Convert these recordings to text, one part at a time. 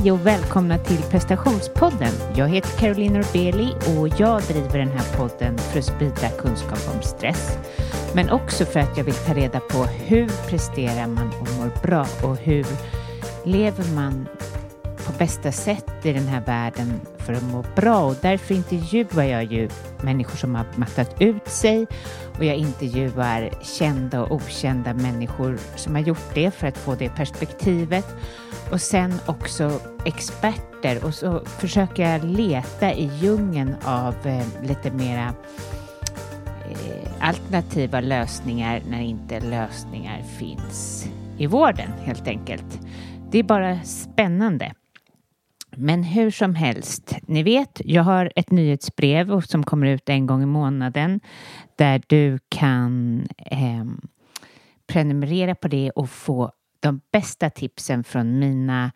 Hej och välkomna till prestationspodden. Jag heter Caroline Norbeli och jag driver den här podden för att sprida kunskap om stress. Men också för att jag vill ta reda på hur presterar man och mår bra och hur lever man på bästa sätt i den här världen för att må bra och därför intervjuar jag ju människor som har mattat ut sig och jag intervjuar kända och okända människor som har gjort det för att få det perspektivet och sen också experter och så försöker jag leta i djungeln av eh, lite mera eh, alternativa lösningar när inte lösningar finns i vården helt enkelt. Det är bara spännande. Men hur som helst, ni vet, jag har ett nyhetsbrev som kommer ut en gång i månaden där du kan eh, prenumerera på det och få de bästa tipsen från mina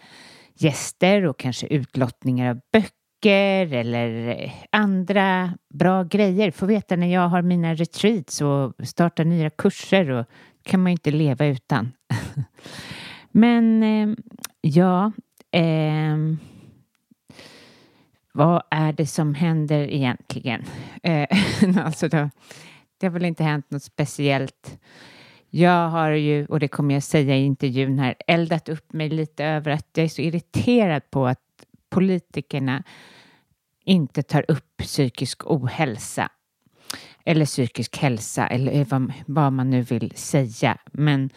gäster och kanske utlottningar av böcker eller eh, andra bra grejer. Få veta när jag har mina retreats och startar nya kurser och kan man ju inte leva utan. Men eh, ja, eh, vad är det som händer egentligen? Eh, alltså då, det har väl inte hänt något speciellt. Jag har ju, och det kommer jag säga i intervjun här, eldat upp mig lite över att jag är så irriterad på att politikerna inte tar upp psykisk ohälsa eller psykisk hälsa eller eh, vad, vad man nu vill säga. Men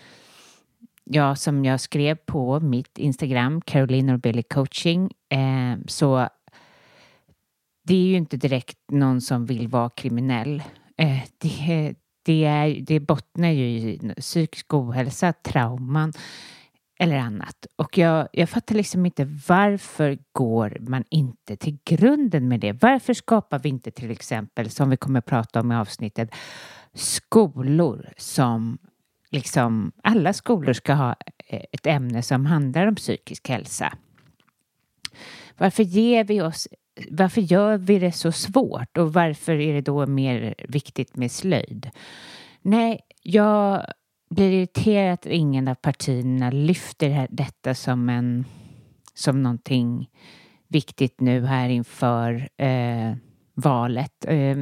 ja, som jag skrev på mitt Instagram, Caroline Norbeli coaching, eh, så det är ju inte direkt någon som vill vara kriminell. Eh, det, det, är, det bottnar ju i psykisk ohälsa, trauman eller annat. Och jag, jag fattar liksom inte varför går man inte till grunden med det? Varför skapar vi inte till exempel, som vi kommer att prata om i avsnittet, skolor som liksom alla skolor ska ha eh, ett ämne som handlar om psykisk hälsa? Varför ger vi oss varför gör vi det så svårt och varför är det då mer viktigt med slöjd? Nej, jag blir irriterad att ingen av partierna lyfter detta som en som någonting viktigt nu här inför eh, valet. Eh,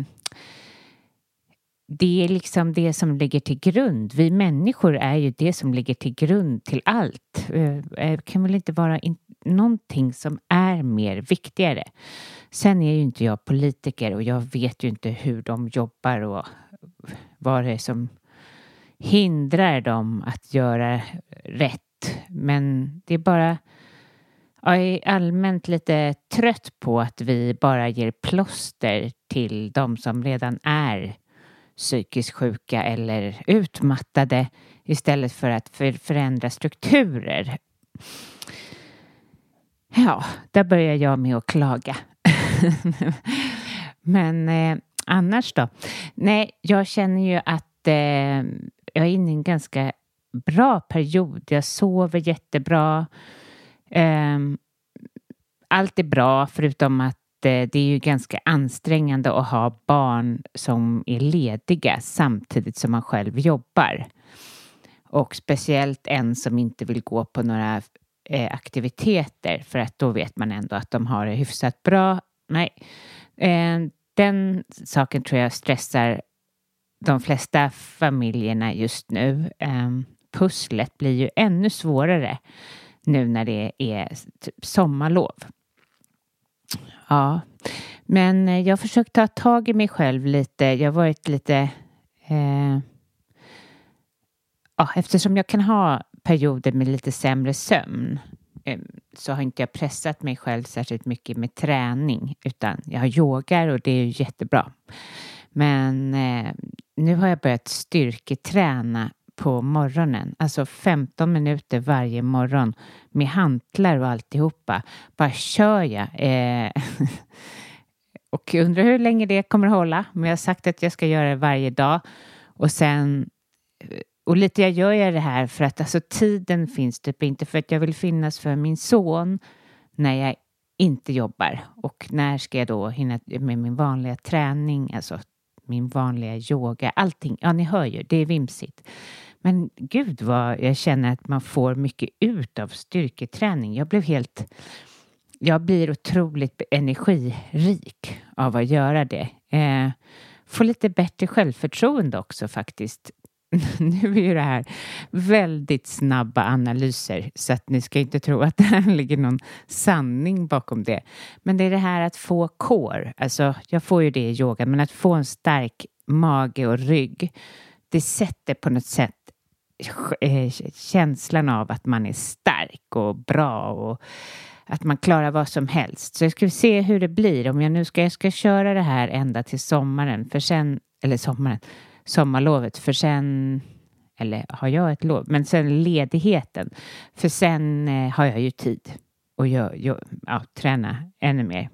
det är liksom det som ligger till grund. Vi människor är ju det som ligger till grund till allt. Eh, eh kan väl inte vara in någonting som är mer viktigare. Sen är ju inte jag politiker och jag vet ju inte hur de jobbar och vad det är som hindrar dem att göra rätt. Men det är bara jag är allmänt lite trött på att vi bara ger plåster till de som redan är psykiskt sjuka eller utmattade istället för att förändra strukturer. Ja, där börjar jag med att klaga. Men eh, annars då? Nej, jag känner ju att eh, jag är inne i en ganska bra period. Jag sover jättebra. Eh, allt är bra förutom att eh, det är ju ganska ansträngande att ha barn som är lediga samtidigt som man själv jobbar. Och speciellt en som inte vill gå på några eh, aktiviteter för att då vet man ändå att de har det hyfsat bra. Nej, eh, den saken tror jag stressar de flesta familjerna just nu. Eh, pusslet blir ju ännu svårare nu när det är typ sommarlov. Ja, men eh, jag har försökt ta tag i mig själv lite. Jag har varit lite eh, ja, eftersom jag kan ha perioder med lite sämre sömn eh, så har inte jag pressat mig själv särskilt mycket med träning utan jag har yogar och det är ju jättebra. Men eh, nu har jag börjat styrketräna på morgonen, alltså 15 minuter varje morgon med hantlar och alltihopa. Bara kör jag. Eh, och undrar hur länge det kommer hålla. Men jag har sagt att jag ska göra det varje dag och sen eh, och lite jag gör jag det här för att alltså tiden finns typ inte för att jag vill finnas för min son när jag inte jobbar. Och när ska jag då hinna med min vanliga träning, alltså min vanliga yoga, allting. Ja, ni hör ju, det är vimsigt. Men gud vad jag känner att man får mycket ut av styrketräning. Jag blev helt jag blir otroligt energirik av att göra det. Eh, får lite bättre självförtroende också faktiskt. nu är ju det här väldigt snabba analyser så att ni ska inte tro att det ligger någon sanning bakom det. Men det är det här att få core, alltså jag får ju det i yoga, men att få en stark mage och rygg, det sätter på något sätt eh, känslan av att man är stark och bra och att man klarar vad som helst. Så jag ska se hur det blir om jag nu ska, jag ska köra det här ända till sommaren, för sen, eller sommaren, sommarlovet, för sen, eller har jag ett lov, men sen ledigheten, för sen eh, har jag ju tid att jag, jag, ja, träna ännu mer.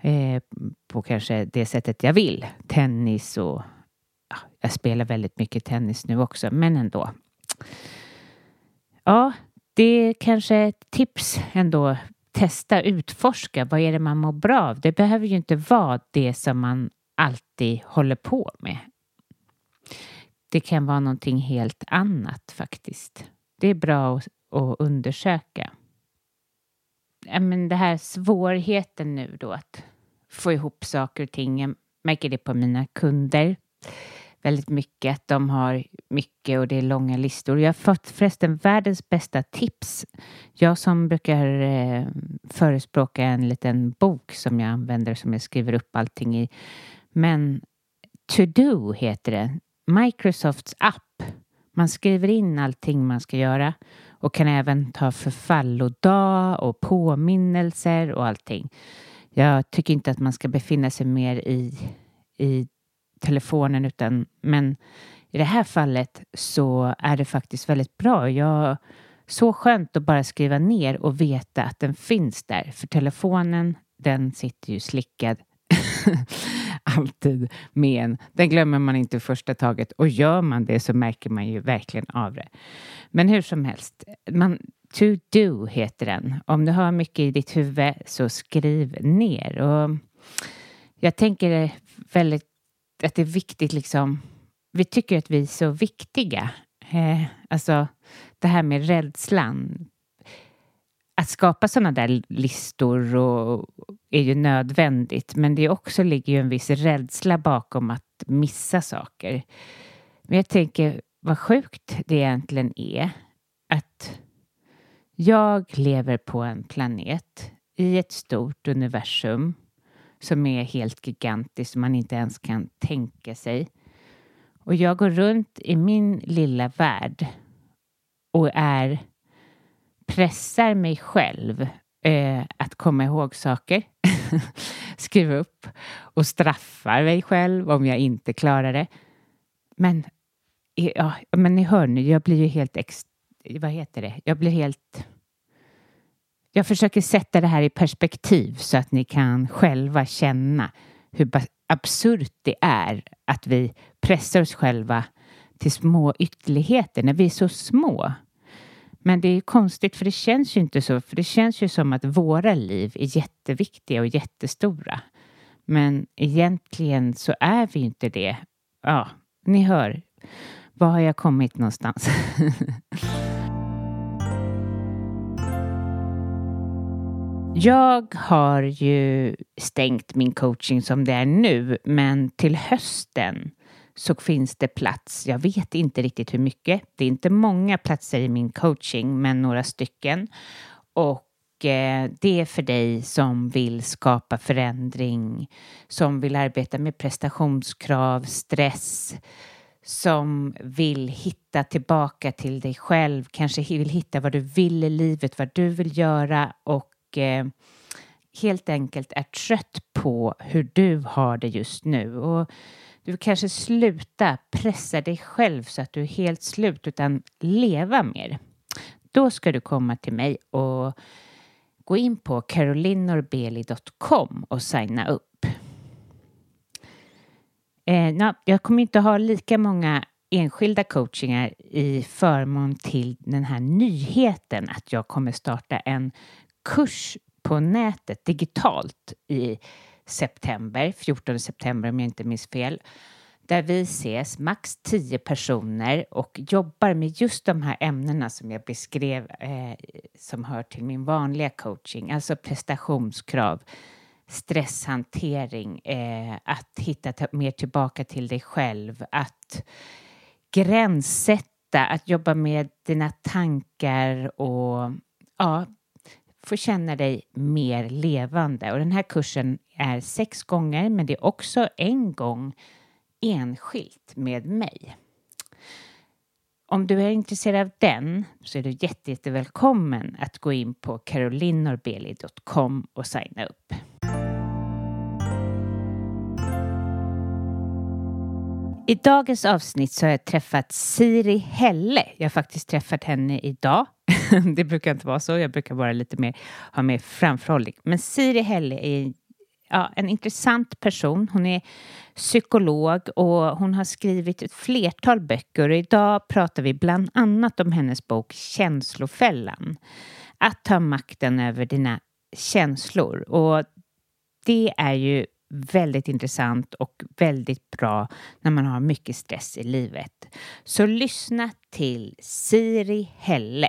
Eh, på kanske det sättet jag vill. Tennis och ja, jag spelar väldigt mycket tennis nu också, men ändå. Ja, det är kanske ett tips ändå. Testa, utforska. Vad är det man mår bra av? Det behöver ju inte vara det som man alltid håller på med. Det kan vara någonting helt annat faktiskt. Det är bra att, att undersöka. Men det här svårigheten nu då att få ihop saker och ting. Jag märker det på mina kunder väldigt mycket, att de har mycket och det är långa listor. Jag har fått förresten världens bästa tips. Jag som brukar eh, förespråka en liten bok som jag använder som jag skriver upp allting i. Men To Do heter det. Microsofts app. Man skriver in allting man ska göra och kan även ta förfallodag och påminnelser och allting. Jag tycker inte att man ska befinna sig mer i, i telefonen utan men i det här fallet så är det faktiskt väldigt bra. Jag, så skönt att bara skriva ner och veta att den finns där. För telefonen, den sitter ju slickad alltid med en. Den glömmer man inte första taget och gör man det så märker man ju verkligen av det. Men hur som helst, man, To do heter den. Om du har mycket i ditt huvud så skriv ner. Och jag tänker väldigt att det är viktigt liksom. Vi tycker att vi är så viktiga. Eh, alltså det här med rädslan. Att skapa sådana där listor och, är ju nödvändigt, men det också ligger ju en viss rädsla bakom att missa saker. Men jag tänker vad sjukt det egentligen är att jag lever på en planet i ett stort universum som är helt gigantiskt som man inte ens kan tänka sig. Och jag går runt i min lilla värld och är pressar mig själv eh, att komma ihåg saker, skriva upp och straffar mig själv om jag inte klarar det. Men, ja, men ni hör nu, jag blir ju helt ex... Vad heter det? Jag blir helt jag försöker sätta det här i perspektiv så att ni kan själva känna hur absurt det är att vi pressar oss själva till små ytterligheter när vi är så små. Men det är konstigt för det känns ju inte så, för det känns ju som att våra liv är jätteviktiga och jättestora. Men egentligen så är vi inte det. Ja, ni hör. Var har jag kommit någonstans? Jag har ju stängt min coaching som det är nu, men till hösten så finns det plats. Jag vet inte riktigt hur mycket. Det är inte många platser i min coaching, men några stycken. Och eh, det är för dig som vill skapa förändring, som vill arbeta med prestationskrav, stress, som vill hitta tillbaka till dig själv, kanske vill hitta vad du vill i livet, vad du vill göra och eh, helt enkelt är trött på hur du har det just nu. Och du kanske sluta pressa dig själv så att du är helt slut utan leva mer. Då ska du komma till mig och gå in på carolinorbeli.com och signa upp. Eh, no, jag kommer inte ha lika många enskilda coachingar i förmån till den här nyheten att jag kommer starta en kurs på nätet digitalt i september, 14 september om jag inte minns fel, där vi ses, max tio personer och jobbar med just de här ämnena som jag beskrev eh, som hör till min vanliga coaching, alltså prestationskrav, stresshantering, eh, att hitta mer tillbaka till dig själv, att gränssätta, att jobba med dina tankar och ja, få känna dig mer levande. Och den här kursen är sex gånger, men det är också en gång enskilt med mig. Om du är intresserad av den så är du jätte, jättevälkommen att gå in på carolinorbeli.com och signa upp. I dagens avsnitt så har jag träffat Siri Helle. Jag har faktiskt träffat henne idag. det brukar inte vara så. Jag brukar vara lite mer, ha mer framförhållning. Men Siri Helle är ja, en intressant person. Hon är psykolog och hon har skrivit ett flertal böcker. Och idag pratar vi bland annat om hennes bok Känslofällan. Att ta makten över dina känslor. Och det är ju väldigt intressant och väldigt bra när man har mycket stress i livet. Så lyssna till Siri Helle.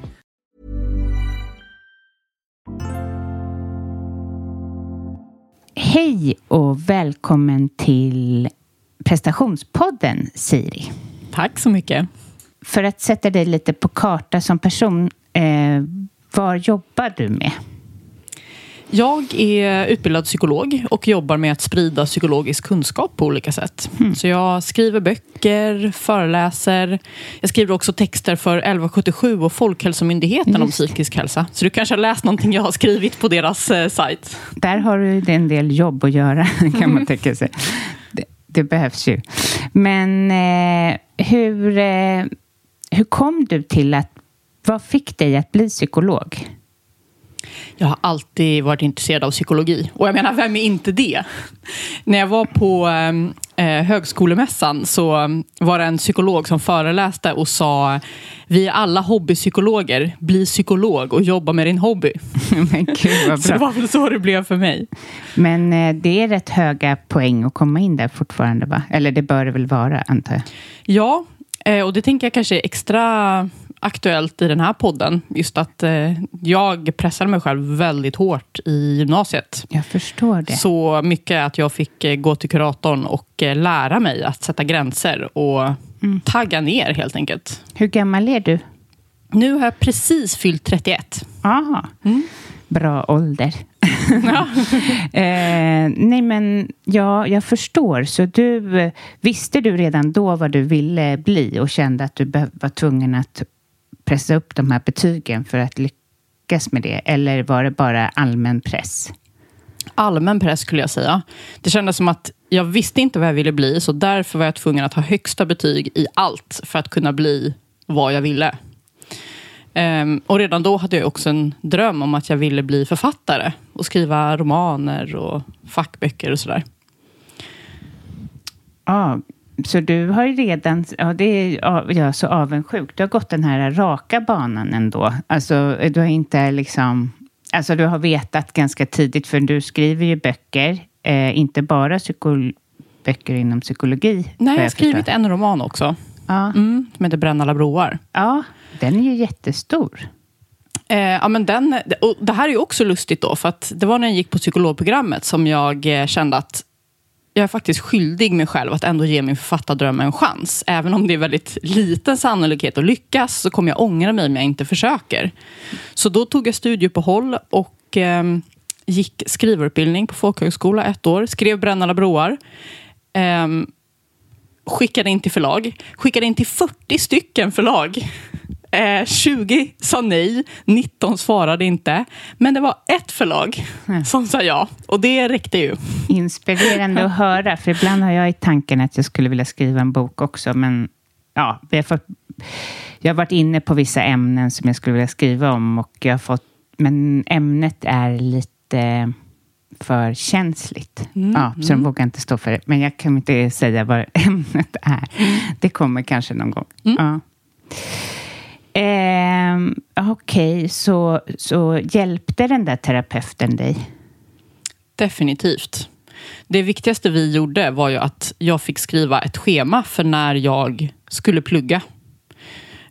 Hej och välkommen till prestationspodden Siri. Tack så mycket. För att sätta dig lite på karta som person, eh, vad jobbar du med? Jag är utbildad psykolog och jobbar med att sprida psykologisk kunskap på olika sätt. Mm. Så jag skriver böcker, föreläser. Jag skriver också texter för 1177 och Folkhälsomyndigheten Just. om psykisk hälsa. Så du kanske har läst någonting jag har skrivit på deras eh, sajt. Där har du en del jobb att göra, kan man tänka sig. Det, det behövs ju. Men eh, hur, eh, hur kom du till att... Vad fick dig att bli psykolog? Jag har alltid varit intresserad av psykologi. Och jag menar, vem är inte det? När jag var på eh, högskolemässan så var det en psykolog som föreläste och sa Vi är alla hobbypsykologer. Bli psykolog och jobba med din hobby. Men Gud, vad. Så det var väl så det blev för mig. Men eh, det är rätt höga poäng att komma in där fortfarande, va? Eller det bör det väl vara, antar jag? Ja, eh, och det tänker jag kanske är extra aktuellt i den här podden. Just att eh, jag pressade mig själv väldigt hårt i gymnasiet. Jag förstår det. Så mycket att jag fick eh, gå till kuratorn och eh, lära mig att sätta gränser och mm. tagga ner helt enkelt. Hur gammal är du? Nu har jag precis fyllt 31. Aha. Mm. Bra ålder. Ja. eh, nej, men ja, jag förstår. Så du, visste du redan då vad du ville bli och kände att du var tvungen att pressa upp de här betygen för att lyckas med det? Eller var det bara allmän press? allmän press skulle jag säga. Det kändes som att jag visste inte vad jag ville bli, så därför var jag tvungen att ha högsta betyg i allt för att kunna bli vad jag ville. Um, och redan då hade jag också en dröm om att jag ville bli författare och skriva romaner och fackböcker och sådär. Ja, så du har ju redan, ja det är jag är så avundsjuk. Du har gått den här raka banan ändå. Alltså du har inte liksom, alltså du har vetat ganska tidigt, för du skriver ju böcker, eh, inte bara psyko, böcker inom psykologi. Nej, jag har skrivit en roman också. Ja. Mm, som heter Bränn alla broar. Ja, den är ju jättestor. Eh, ja, men den, och det här är ju också lustigt då, för att det var när jag gick på psykologprogrammet som jag eh, kände att jag är faktiskt skyldig mig själv att ändå ge min författardröm en chans. Även om det är väldigt liten sannolikhet att lyckas så kommer jag ångra mig om jag inte försöker. Så då tog jag studieuppehåll och eh, gick skrivarutbildning på folkhögskola ett år. Skrev Bränn alla broar. Eh, skickade in till förlag. Skickade in till 40 stycken förlag. Eh, 20 sa nej, 19 svarade inte. Men det var ett förlag mm. som sa ja. Och det räckte ju. Inspirerande att höra, för ibland har jag i tanken att jag skulle vilja skriva en bok också. Men ja, vi har fått, jag har varit inne på vissa ämnen som jag skulle vilja skriva om. Och jag har fått, men ämnet är lite för känsligt. Mm, ja, så mm. de vågar inte stå för det. Men jag kan inte säga vad ämnet är. Det kommer kanske någon gång. Mm. Ja. Eh, Okej, okay, så, så hjälpte den där terapeuten dig? Definitivt. Det viktigaste vi gjorde var ju att jag fick skriva ett schema för när jag skulle plugga.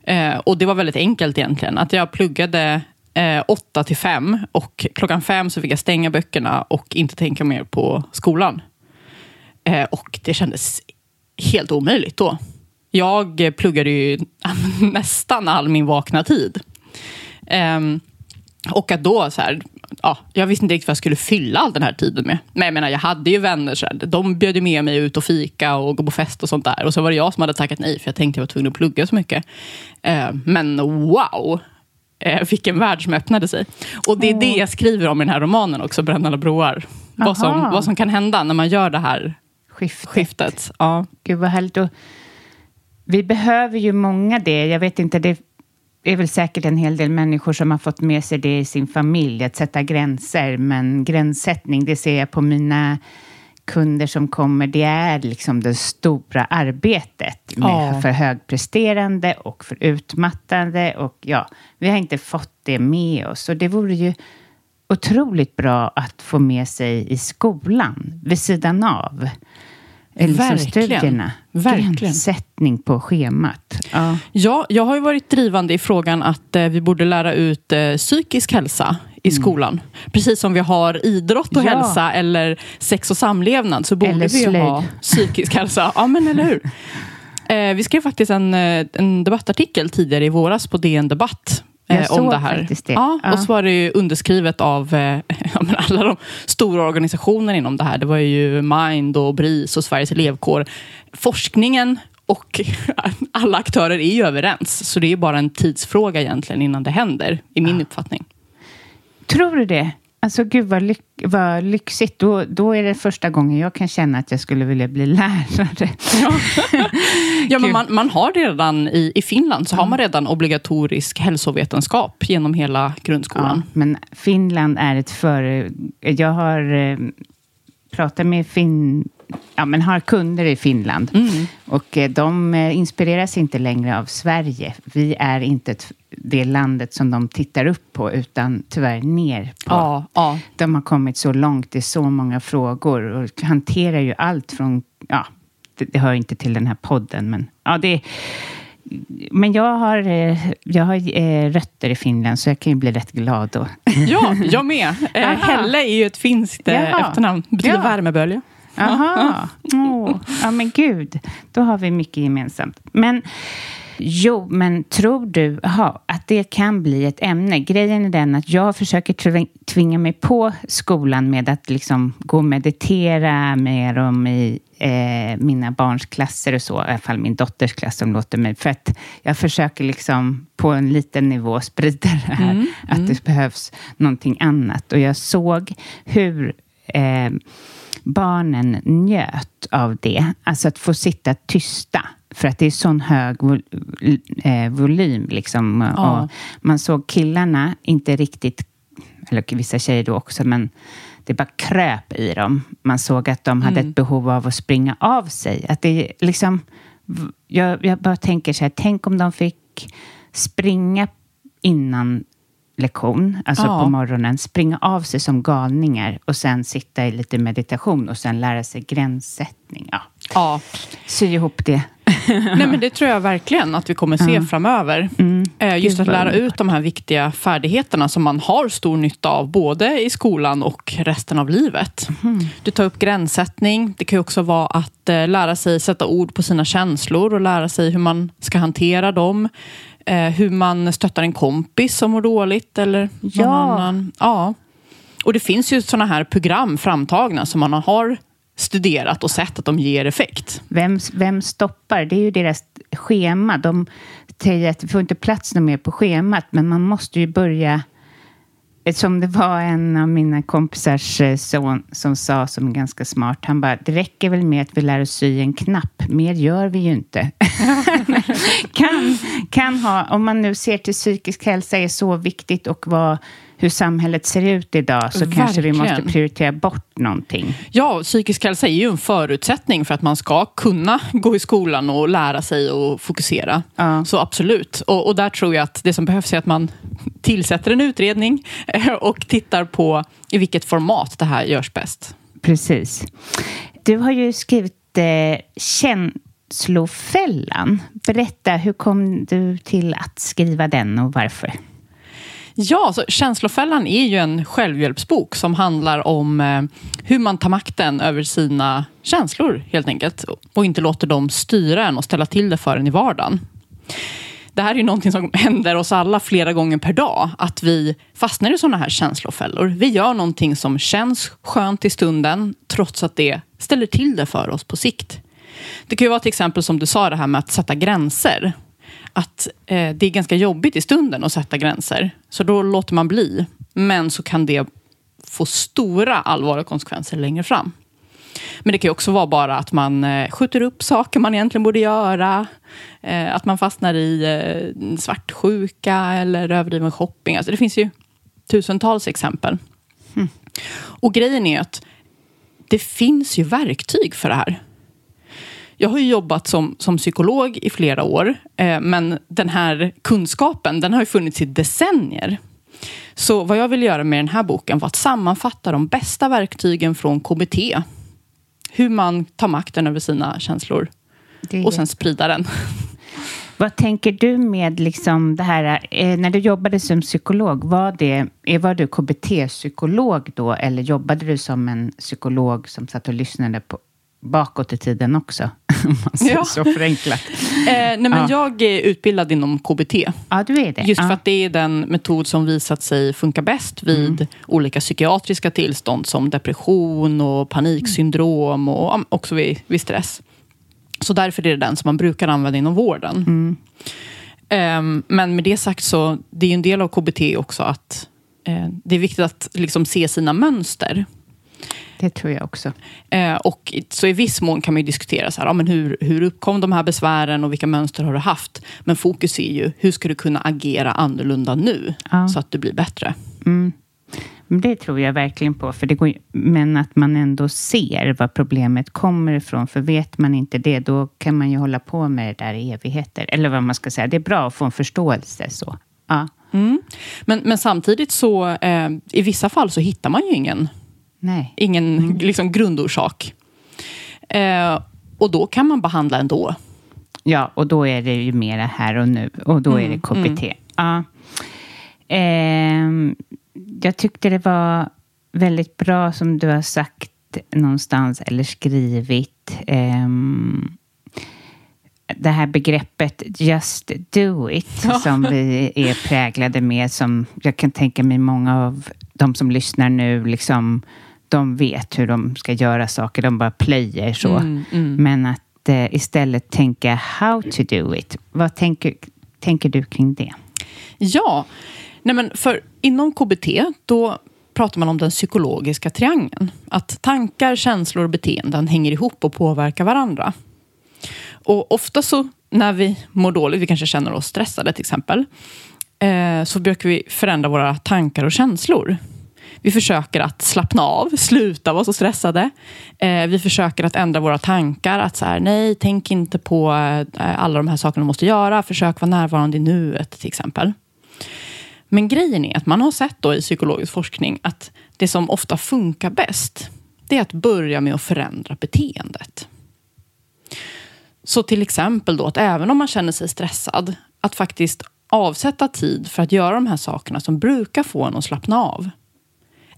Eh, och det var väldigt enkelt egentligen. Att jag pluggade eh, 8 till 5 och klockan 5 så fick jag stänga böckerna och inte tänka mer på skolan. Eh, och det kändes helt omöjligt då. Jag pluggade ju nästan all min vakna tid. Um, och att då, så här, ja, jag visste inte riktigt vad jag skulle fylla all den här tiden med. Men jag menar, jag hade ju vänner, så här, de bjöd med mig ut och fika och gå på fest och sånt där. Och så var det jag som hade tackat nej, för jag tänkte jag var tvungen att plugga så mycket. Uh, men wow! Uh, vilken värld som öppnade sig. Och det är oh. det jag skriver om i den här romanen också, Brännande broar. Vad som, vad som kan hända när man gör det här skiftet. skiftet. Ja. Gud vad härligt. Och vi behöver ju många det. Jag vet inte, det är väl säkert en hel del människor som har fått med sig det i sin familj, att sätta gränser. Men gränssättning, det ser jag på mina kunder som kommer, det är liksom det stora arbetet med ja. för högpresterande och för utmattande. Och ja, vi har inte fått det med oss. Och det vore ju otroligt bra att få med sig i skolan, vid sidan av liksom Verkligen. studierna. Verkligen. Gränssättning på schemat. Ja. ja, jag har ju varit drivande i frågan att eh, vi borde lära ut eh, psykisk hälsa i mm. skolan. Precis som vi har idrott och ja. hälsa eller sex och samlevnad så borde eller vi ha psykisk hälsa. Ja, men eller hur? Eh, vi skrev faktiskt en, eh, en debattartikel tidigare i våras på DN Debatt eh, om det här. Det. Ja, ja, Och så var det ju underskrivet av eh, alla de stora organisationerna inom det här. Det var ju Mind och BRIS och Sveriges elevkår. Forskningen och alla aktörer är ju överens. Så det är bara en tidsfråga egentligen innan det händer, i min ja. uppfattning. Tror du det? Alltså gud vad, lyx, vad lyxigt. Då, då är det första gången jag kan känna att jag skulle vilja bli lärare. Ja, ja men man, man har redan i, i Finland så mm. har man redan obligatorisk hälsovetenskap genom hela grundskolan. Ja, men Finland är ett före... Jag har eh, pratat med fin ja, men har kunder i Finland. Mm. Och eh, de eh, inspireras inte längre av Sverige. Vi är inte det landet som de tittar upp på, utan tyvärr ner på. Ja, ja. De har kommit så långt i så många frågor och hanterar ju allt från... Ja, det, det hör inte till den här podden, men ja, det men jag har, eh, jag har rötter i Finland, så jag kan ju bli rätt glad då. Ja, jag med. Helle är ju ett finskt Jaha. efternamn. betyder ja. värmebölja. Jaha. Oh. Ja, men gud. Då har vi mycket gemensamt. Men jo, men tror du aha, att det kan bli ett ämne? Grejen är den att jag försöker tvinga mig på skolan med att liksom gå och meditera med dem i eh, mina barns klasser och så. I alla fall min dotters klass som låter mig. För att jag försöker liksom på en liten nivå sprida det här. Mm, att mm. det behövs någonting annat. Och jag såg hur eh, barnen njöt av det. Alltså att få sitta tysta. För att det är sån hög vol eh, volym. Liksom. Ja. Och man såg killarna inte riktigt, eller vissa tjejer då också, men det bara kröp i dem. Man såg att de hade ett behov av att springa av sig. Att det liksom, jag, jag bara tänker så här, tänk om de fick springa innan lektion, alltså Ja. på morgonen, springa av sig som galningar och sen sitta i lite meditation och sen lära sig gränssättning. Ja, Ja. sy ihop det. Nej, men det tror jag verkligen att vi kommer se framöver. Eh, Just Gud, att lära ut de här viktiga färdigheterna som man har stor nytta av både i skolan och resten av livet. Du tar upp gränssättning. Det kan ju också vara att eh, lära sig sätta ord på sina känslor och lära sig hur man ska hantera dem. Eh, hur man stöttar en kompis som mår dåligt eller någon Ja. annan. Ja. Och det finns ju sådana här program framtagna som man har studerat och sett att de ger effekt. Vem, vem stoppar? Det är ju deras schema. De säger att det får inte plats mer på schemat, men man måste ju börja... Eh, som det var en av mina kompisars eh, son som sa, som är ganska smart, han bara, det räcker väl med att vi lär oss sy en knapp, mer gör vi ju inte. kan, kan ha, om man nu ser till psykisk hälsa är så viktigt och vad, hur samhället ser ut idag, så kanske vi måste Verkligen. prioritera bort någonting. Ja, psykisk hälsa är ju en förutsättning för att man ska kunna gå i skolan och lära sig och fokusera. Ja. Så absolut. Och, och där tror jag att det som behövs är att man tillsätter en utredning och tittar på i vilket format det här görs bäst. Precis. Du har ju skrivit eh, Känslofällan. Berätta, hur kom du till att skriva den och varför? Ja, så Känslofällan är ju en självhjälpsbok som handlar om eh, hur man tar makten över sina känslor helt enkelt. Och inte låter dem styra en och ställa till det för en i vardagen. Det här är ju någonting som händer oss alla flera gånger per dag. Att vi fastnar i sådana här känslofällor. Vi gör någonting som känns skönt i stunden trots att det ställer till det för oss på sikt. Det kan ju vara till exempel som du sa det här med att sätta gränser. Att eh, det är ganska jobbigt i stunden att sätta gränser. Så då låter man bli. Men så kan det få stora allvarliga konsekvenser längre fram. Men det kan ju också vara bara att man eh, skjuter upp saker man egentligen borde göra. Eh, att man fastnar i eh, svartsjuka eller överdriven shopping. Alltså det finns ju tusentals exempel. Och grejen är att det finns ju verktyg för det här. Jag har ju jobbat som, som psykolog i flera år, eh, men den här kunskapen den har funnits i decennier. Så vad jag vill göra med den här boken var att sammanfatta de bästa verktygen från KBT. Hur man tar makten över sina känslor och sen sprida den. Vad tänker du med liksom det här, eh, när du jobbade som psykolog, var, det, eh, var du KBT-psykolog då eller jobbade du som en psykolog som satt och lyssnade på, bakåt i tiden också? Om man säger Ja. så förenklat. Eh, nej, men Ja. Jag är utbildad inom KBT. Ja, du är det. Just för ja. att det är den metod som visat sig funka bäst vid olika psykiatriska tillstånd som depression och paniksyndrom och också vid, vid stress. Så därför är det den som man brukar använda inom vården. Ehm, men med det sagt så, det är en del av KBT också att eh, det är viktigt att liksom se sina mönster. Det tror jag också. Eh, och så i viss mån kan man ju diskutera så här, ja, men hur, hur uppkom de här besvären och vilka mönster har du haft? Men fokus är ju, hur ska du kunna agera annorlunda nu Ja. så att du blir bättre? Men Det tror jag verkligen på. För det går, men att man ändå ser var problemet kommer ifrån. För vet man inte det, då kan man ju hålla på med det där i evigheter. Eller vad man ska säga. Det är bra att få en förståelse. så. Ja. Men, men samtidigt så, eh, i vissa fall så hittar man ju ingen, Nej. ingen liksom grundorsak. Eh, och då kan man behandla ändå. Ja, och då är det ju mera här och nu. Och då är det KBT. Ja. Ehm, jag tyckte det var väldigt bra som du har sagt någonstans eller skrivit. ehm, det här begreppet just do it som vi är präglade med. Som jag kan tänka mig många av de som lyssnar nu, liksom, de vet hur de ska göra saker. De bara plöjer så. Mm, Men att eh, istället tänka how to do it. Vad tänker, tänker du kring det? Ja, Nej, men för inom KBT då pratar man om den psykologiska triangeln. Att tankar, känslor och beteenden hänger ihop och påverkar varandra. Och ofta så när vi mår dåligt, vi kanske känner oss stressade till exempel, eh, så brukar vi förändra våra tankar och känslor. Vi försöker att slappna av, sluta vara så stressade. Eh, vi försöker att ändra våra tankar. Att så här, nej, tänk inte på eh, alla de här sakerna du måste göra. Försök vara närvarande i nuet till exempel. Men grejen är att man har sett då i psykologisk forskning att det som ofta funkar bäst, det är att börja med att förändra beteendet. Så till exempel då att även om man känner sig stressad, att faktiskt avsätta tid för att göra de här sakerna som brukar få en att slappna av.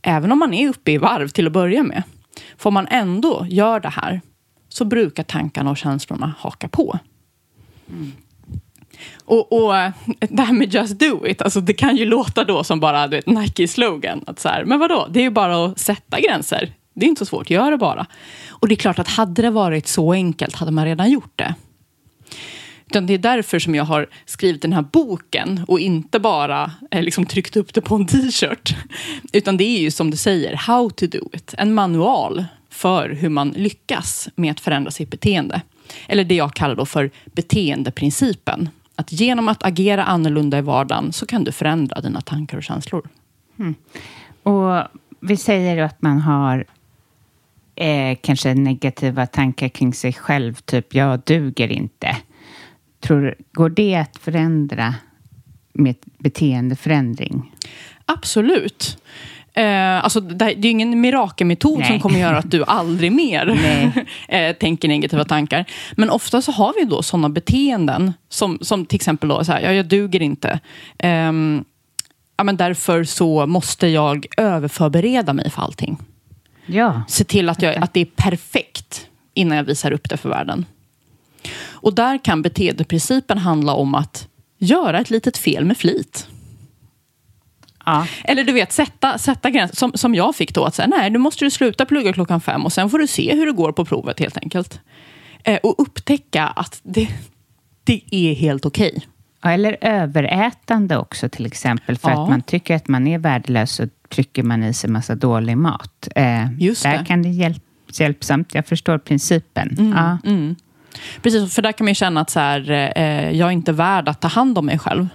Även om man är uppe i varv till att börja med. Får man ändå gör det här så brukar tankarna och känslorna haka på. Mm. Och, och eh, det här med just do it, alltså det kan ju låta då som bara du vet, Nike-slogan. Att så här, men vadå, det är ju bara att sätta gränser. Det är inte så svårt, gör det bara. Och det är klart att hade det varit så enkelt hade man redan gjort det. Utan det är därför som jag har skrivit den här boken och inte bara eh, liksom tryckt upp det på en t-shirt. Utan det är ju som du säger, how to do it. En manual för hur man lyckas med att förändra sitt beteende. Eller det jag kallar då för beteendeprincipen. Att genom att agera annorlunda i vardagen så kan du förändra dina tankar och känslor. Mm. Och vi säger att man har eh, kanske negativa tankar kring sig själv, typ jag duger inte. Tror, går det att förändra med beteendeförändring? Absolut. Eh, alltså, det, är ingen mirakelmetod Nej. som kommer göra att du aldrig mer eh, tänker negativa tankar. Men ofta så har vi då sådana beteenden som, som till exempel då, så här, ja, jag duger inte. Eh, ja, men därför så måste jag överförbereda mig för allting. Ja. Se till att, jag, att det är perfekt innan jag visar upp det för världen. Och där kan beteendeprincipen handla om att göra ett litet fel med flit. Ja. Eller du vet, sätta, sätta gränser. Som, som jag fick då. Att säga, nej, nu måste du sluta plugga klockan fem och sen får du se hur det går på provet helt enkelt. Eh, och upptäcka att det, det är helt okej. Okay. Eller överätande också till exempel. För ja. att man tycker att man är värdelös så trycker man i sig massa dålig mat. Eh, Just där det. kan det hjälp, hjälpsamt. Jag förstår principen. Mm, ja. mm. Precis, för där kan man känna att så här, eh, jag är inte värd att ta hand om mig själv.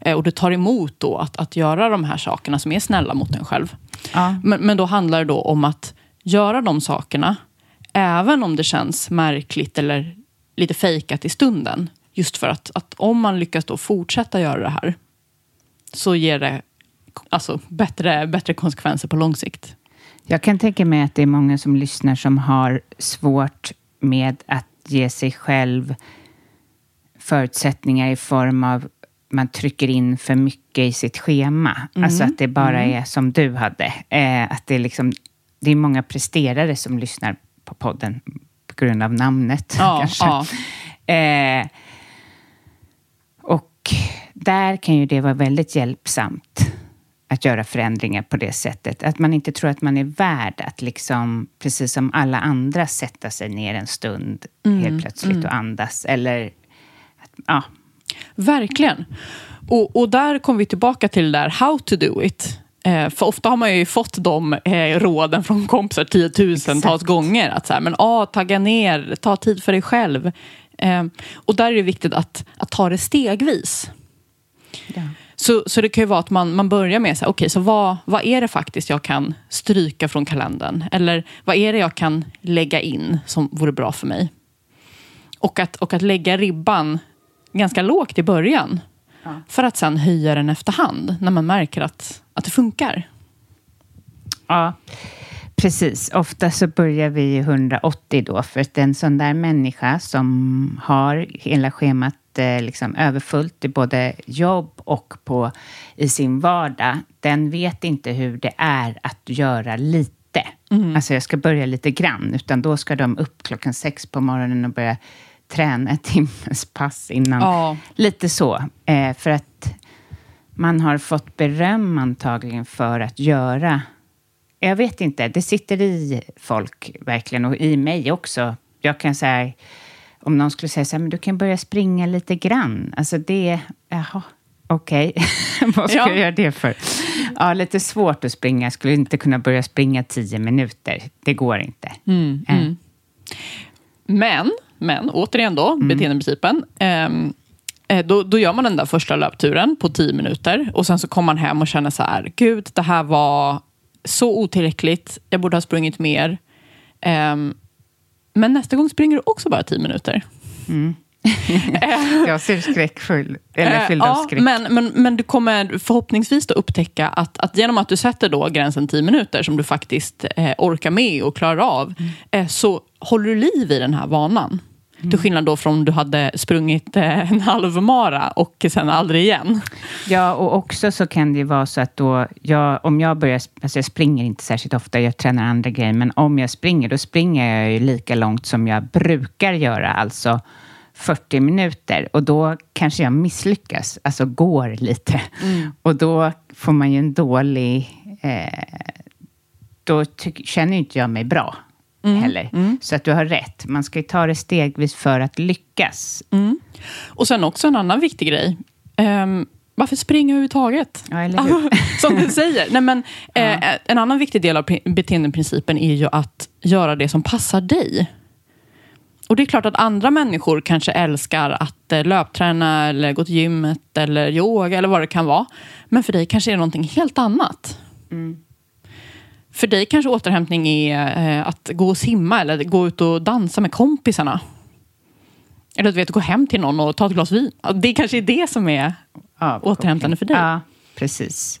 Eh, och det tar emot då att, att göra de här sakerna som är snälla mot en själv. Ja. Men, men då handlar det då om att göra de sakerna, även om det känns märkligt eller lite fejkat i stunden. Just för att, att om man lyckas då fortsätta göra det här, så ger det alltså, bättre, bättre konsekvenser på lång sikt. Jag kan tänka mig att det är många som lyssnar som har svårt med att ge sig själv förutsättningar i form av man trycker in för mycket i sitt schema. Mm. Alltså att det bara mm. är som du hade. Eh, att det, är liksom, det är många presterare som lyssnar på podden på grund av namnet. Ja, kanske. Ja. Eh, och där kan ju det vara väldigt hjälpsamt att göra förändringar på det sättet. Att man inte tror att man är värd att, liksom, precis som alla andra, sätta sig ner en stund mm, helt plötsligt mm. och andas. Eller, att, ja. Verkligen. Och, och där kommer vi tillbaka till det där how to do it. Eh, för ofta har man ju fått de eh, råden från kompisar tiotusentals Exakt. gånger. Att så här, men ah, tagga ner, ta tid för dig själv. Eh, och där är det viktigt att, att ta det stegvis. Ja. Så, så det kan ju vara att man, man börjar med, okej, okay, så vad, vad är det faktiskt jag kan stryka från kalendern? Eller vad är det jag kan lägga in som vore bra för mig? Och att, och att lägga ribban ganska lågt i början. Ja. För att sen höja den efterhand när man märker att, att det funkar. Ja, precis. Ofta så börjar vi 180 då, för att en sån där människa som har hela schemat liksom överfullt i både jobb och på, i sin vardag, den vet inte hur det är att göra lite. Mm. Alltså jag ska börja lite grann, utan då ska de upp klockan sex på morgonen och börja träna ett timmes pass innan. Ja. Lite så. Eh, för att man har fått beröm antagligen för att göra jag vet inte, det sitter i folk verkligen och i mig också. Jag kan säga om någon skulle säga så här, men du kan börja springa lite grann. Alltså det, jaha, Okej, vad ska Ja. jag göra det för? Ja, lite svårt att springa. Jag skulle inte kunna börja springa tio minuter. Det går inte. Mm, Eh, Men, men återigen då, beteendeprincipen. Ehm, eh, då, då gör man den där första löpturen på 10 minuter och sen så kommer man hem och känner så här, gud, det här var så otillräckligt, jag borde ha sprungit mer. Ehm, men nästa gång springer du också bara 10 minuter. Jag ser skräckfull, eller Eh, fylld av skräck. men, men, men du kommer förhoppningsvis då upptäcka att, att genom att du sätter då gränsen 10 minuter som du faktiskt eh, orkar med och klarar av, Mm. eh, så håller du liv i den här vanan. Till skillnad då från om du hade sprungit eh, en halv mara och sen aldrig igen. Ja, och också så kan det ju vara så att då, jag, om jag börjar, alltså jag springer inte särskilt ofta, jag tränar andra grejer, men om jag springer, då springer jag ju lika långt som jag brukar göra, alltså 40 minuter. Och då kanske jag misslyckas, alltså går lite. Och då får man ju en dålig... Eh, då tyck, känner inte jag mig bra heller. Så att du har rätt, man ska ju ta det stegvis för att lyckas. Och sen också en annan viktig grej. Ehm, varför springa överhuvudtaget? Ja, eller hur? Som du säger. Nej, men, eh, en annan viktig del av pri- beteendeprincipen är ju att göra det som passar dig. Och det är klart att andra människor kanske älskar att eh, löpträna eller gå till gymmet eller yoga eller vad det kan vara. Men för dig kanske är det någonting helt annat. För dig kanske återhämtning är eh, att gå och simma eller gå ut och dansa med kompisarna. Eller du vet, gå hem till någon och ta ett glas vin. Det kanske är det som är Ja, återhämtande för dig. Ja, precis.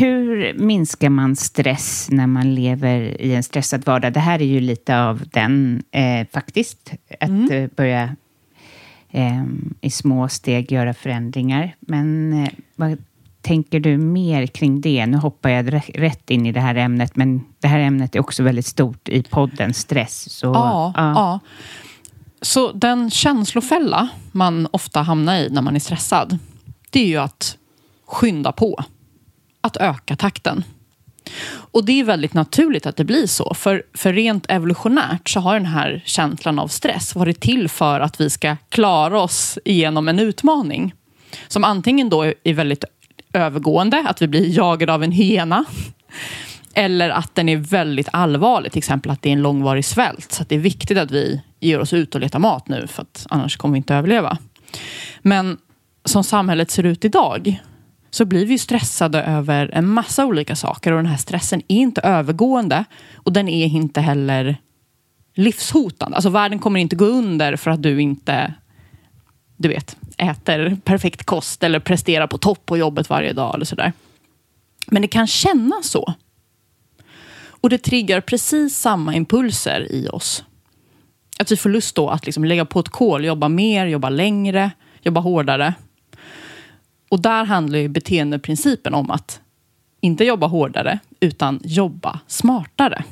Hur minskar man stress när man lever i en stressad vardag? Det här är ju lite av den, eh, faktiskt. Att eh, börja eh, i små steg göra förändringar. Men eh, vad tänker du mer kring det? Nu hoppar jag rätt in i det här ämnet, men det här ämnet är också väldigt stort i podden stress. Så, Ja, ja. Så den känslofälla man ofta hamnar i när man är stressad, det är ju att skynda på. Att öka takten. Och det är väldigt naturligt att det blir så. För, för rent evolutionärt så har den här känslan av stress varit till för att vi ska klara oss igenom en utmaning. Som antingen då är väldigt övergående, att vi blir jagade av en hyena. Eller att den är väldigt allvarlig, till exempel att det är en långvarig svält. Så att det är viktigt att vi ger oss ut och letar mat nu, för att annars kommer vi inte överleva. Men som samhället ser ut idag så blir vi stressade över en massa olika saker och den här stressen är inte övergående och den är inte heller livshotande. Alltså världen kommer inte gå under för att du inte du vet, äter perfekt kost eller presterar på topp på jobbet varje dag eller sådär. Men det kan kännas så. Och det triggar precis samma impulser i oss. Att vi får lust då att liksom lägga på ett kol, jobba mer, jobba längre, jobba hårdare. Och där handlar ju beteendeprincipen om att inte jobba hårdare, utan jobba smartare.